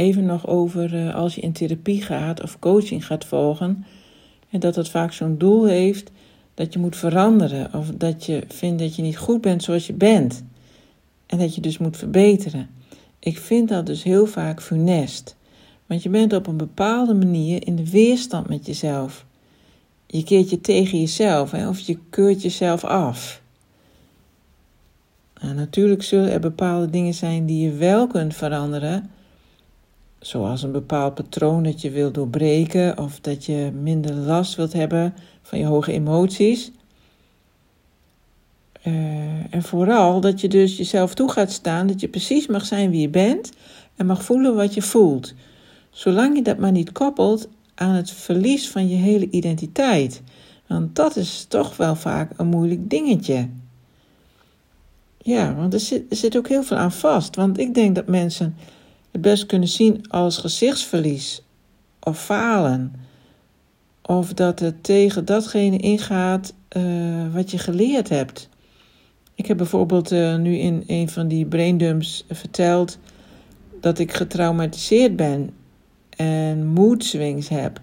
even nog over uh, als je in therapie gaat of coaching gaat volgen. En dat het vaak zo'n doel heeft dat je moet veranderen. Of dat je vindt dat je niet goed bent zoals je bent. En dat je dus moet verbeteren. Ik vind dat dus heel vaak funest. Want je bent op een bepaalde manier in de weerstand met jezelf. Je keert je tegen jezelf hè, of je keurt jezelf af. Nou, natuurlijk zullen er bepaalde dingen zijn die je wel kunt veranderen. Zoals een bepaald patroon dat je wilt doorbreken of dat je minder last wilt hebben van je hoge emoties. Uh, en vooral dat je dus jezelf toe gaat staan, dat je precies mag zijn wie je bent en mag voelen wat je voelt. Zolang je dat maar niet koppelt aan het verlies van je hele identiteit. Want dat is toch wel vaak een moeilijk dingetje. Ja, want er zit, er zit ook heel veel aan vast. Want ik denk dat mensen het best kunnen zien als gezichtsverlies of falen. Of dat het tegen datgene ingaat uh, wat je geleerd hebt. Ik heb bijvoorbeeld uh, nu in een van die braindumps verteld dat ik getraumatiseerd ben en mood swings heb.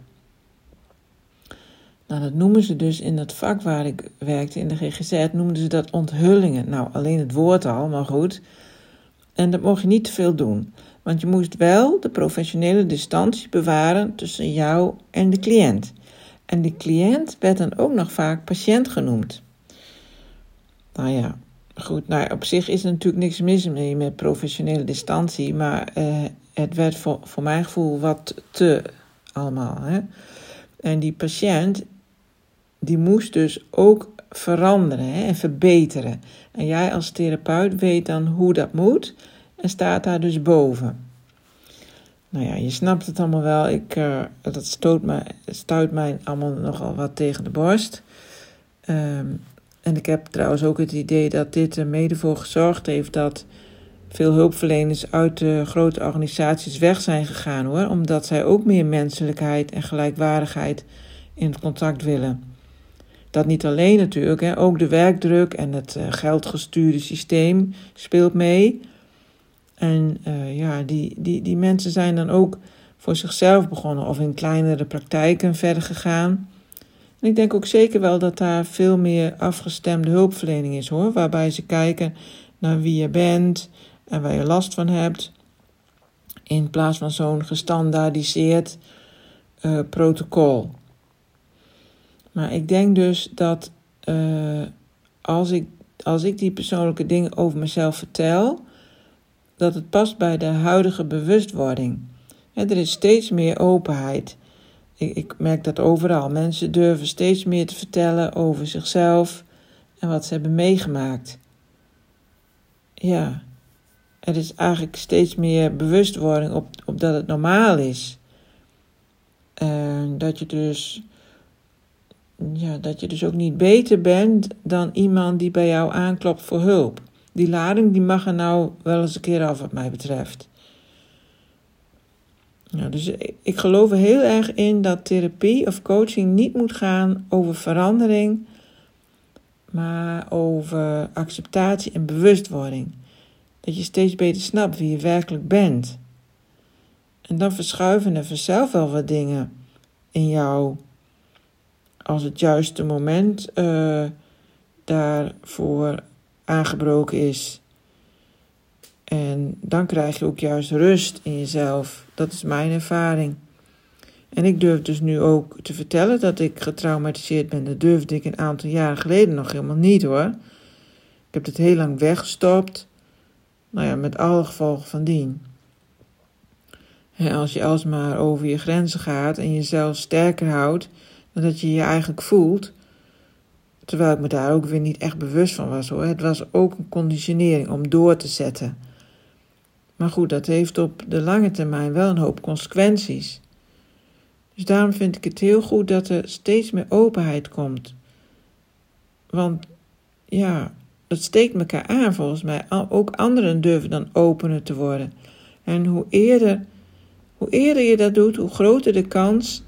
Nou, dat noemen ze dus in het vak waar ik werkte, in de GGZ, noemden ze dat onthullingen. Nou, alleen het woord al, maar goed. En dat mocht je niet te veel doen. Want je moest wel de professionele distantie bewaren tussen jou en de cliënt. En de cliënt werd dan ook nog vaak patiënt genoemd. Nou ja, goed. Nou, op zich is er natuurlijk niks mis mee met professionele distantie. Maar eh, het werd voor, voor mijn gevoel wat te allemaal. Hè? En die patiënt, die moest dus ook veranderen hè, en verbeteren. En jij als therapeut weet dan hoe dat moet en staat daar dus boven. Nou ja, je snapt het allemaal wel. Ik, uh, dat stoot me, stuit mij allemaal nogal wat tegen de borst. Um, en ik heb trouwens ook het idee dat dit er mede voor gezorgd heeft dat veel hulpverleners uit de grote organisaties weg zijn gegaan hoor, omdat zij ook meer menselijkheid en gelijkwaardigheid in het contact willen. Dat niet alleen natuurlijk, hè, ook de werkdruk en het uh, geldgestuurde systeem speelt mee. En uh, ja, die, die, die mensen zijn dan ook voor zichzelf begonnen of in kleinere praktijken verder gegaan. En ik denk ook zeker wel dat daar veel meer afgestemde hulpverlening is hoor, waarbij ze kijken naar wie je bent en waar je last van hebt. In plaats van zo'n gestandaardiseerd uh, protocol. Maar ik denk dus dat uh, als, ik, als ik die persoonlijke dingen over mezelf vertel, dat het past bij de huidige bewustwording. er is steeds meer openheid. Ik, ik merk dat overal. Mensen durven steeds meer te vertellen over zichzelf en wat ze hebben meegemaakt. Ja, er is eigenlijk steeds meer bewustwording op, op dat het normaal is. En dat je dus ja, dat je dus ook niet beter bent dan iemand die bij jou aanklopt voor hulp. Die lading die mag er nou wel eens een keer af, wat mij betreft. Dus ik geloof er heel erg in dat therapie of coaching niet moet gaan over verandering, maar over acceptatie en bewustwording. Dat je steeds beter snapt wie je werkelijk bent. En dan verschuiven er vanzelf wel wat dingen in jou als het juiste moment uh, daarvoor aangebroken is. En dan krijg je ook juist rust in jezelf. Dat is mijn ervaring. En ik durf dus nu ook te vertellen dat ik getraumatiseerd ben. Dat durfde ik een aantal jaren geleden nog helemaal niet hoor. Ik heb het heel lang weggestopt. Nou ja, met alle gevolgen van dien. En als je alsmaar over je grenzen gaat en jezelf sterker houdt dan dat je je eigenlijk voelt, terwijl ik me daar ook weer niet echt bewust van was hoor. Het was ook een conditionering om door te zetten. Maar goed, dat heeft op de lange termijn wel een hoop consequenties. Dus daarom vind ik het heel goed dat er steeds meer openheid komt. Want ja, dat steekt elkaar aan volgens mij. Ook anderen durven dan opener te worden. En hoe eerder, hoe eerder je dat doet, hoe groter de kans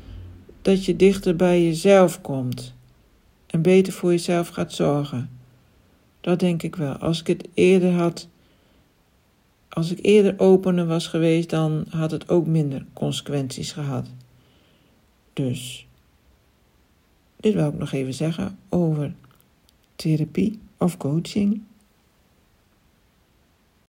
dat je dichter bij jezelf komt. En beter voor jezelf gaat zorgen. Dat denk ik wel. Als ik het eerder had als ik eerder opener was geweest, dan had het ook minder consequenties gehad. Dus, dit wil ik nog even zeggen over therapie of coaching.